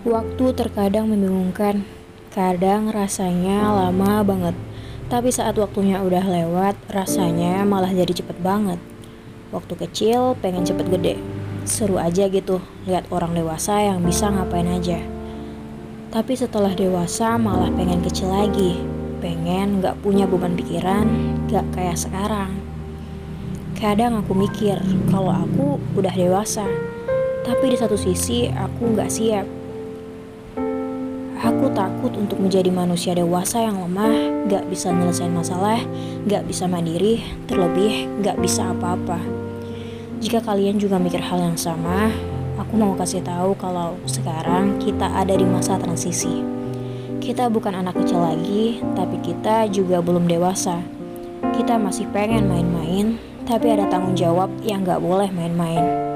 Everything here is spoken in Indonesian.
Waktu terkadang membingungkan, kadang rasanya lama banget. Tapi saat waktunya udah lewat, rasanya malah jadi cepet banget. Waktu kecil pengen cepet gede, seru aja gitu lihat orang dewasa yang bisa ngapain aja. Tapi setelah dewasa malah pengen kecil lagi, pengen gak punya beban pikiran, gak kayak sekarang. Kadang aku mikir kalau aku udah dewasa, tapi di satu sisi aku gak siap Aku takut untuk menjadi manusia dewasa yang lemah, gak bisa nyelesain masalah, gak bisa mandiri, terlebih gak bisa apa-apa. Jika kalian juga mikir hal yang sama, aku mau kasih tahu kalau sekarang kita ada di masa transisi. Kita bukan anak kecil lagi, tapi kita juga belum dewasa. Kita masih pengen main-main, tapi ada tanggung jawab yang gak boleh main-main.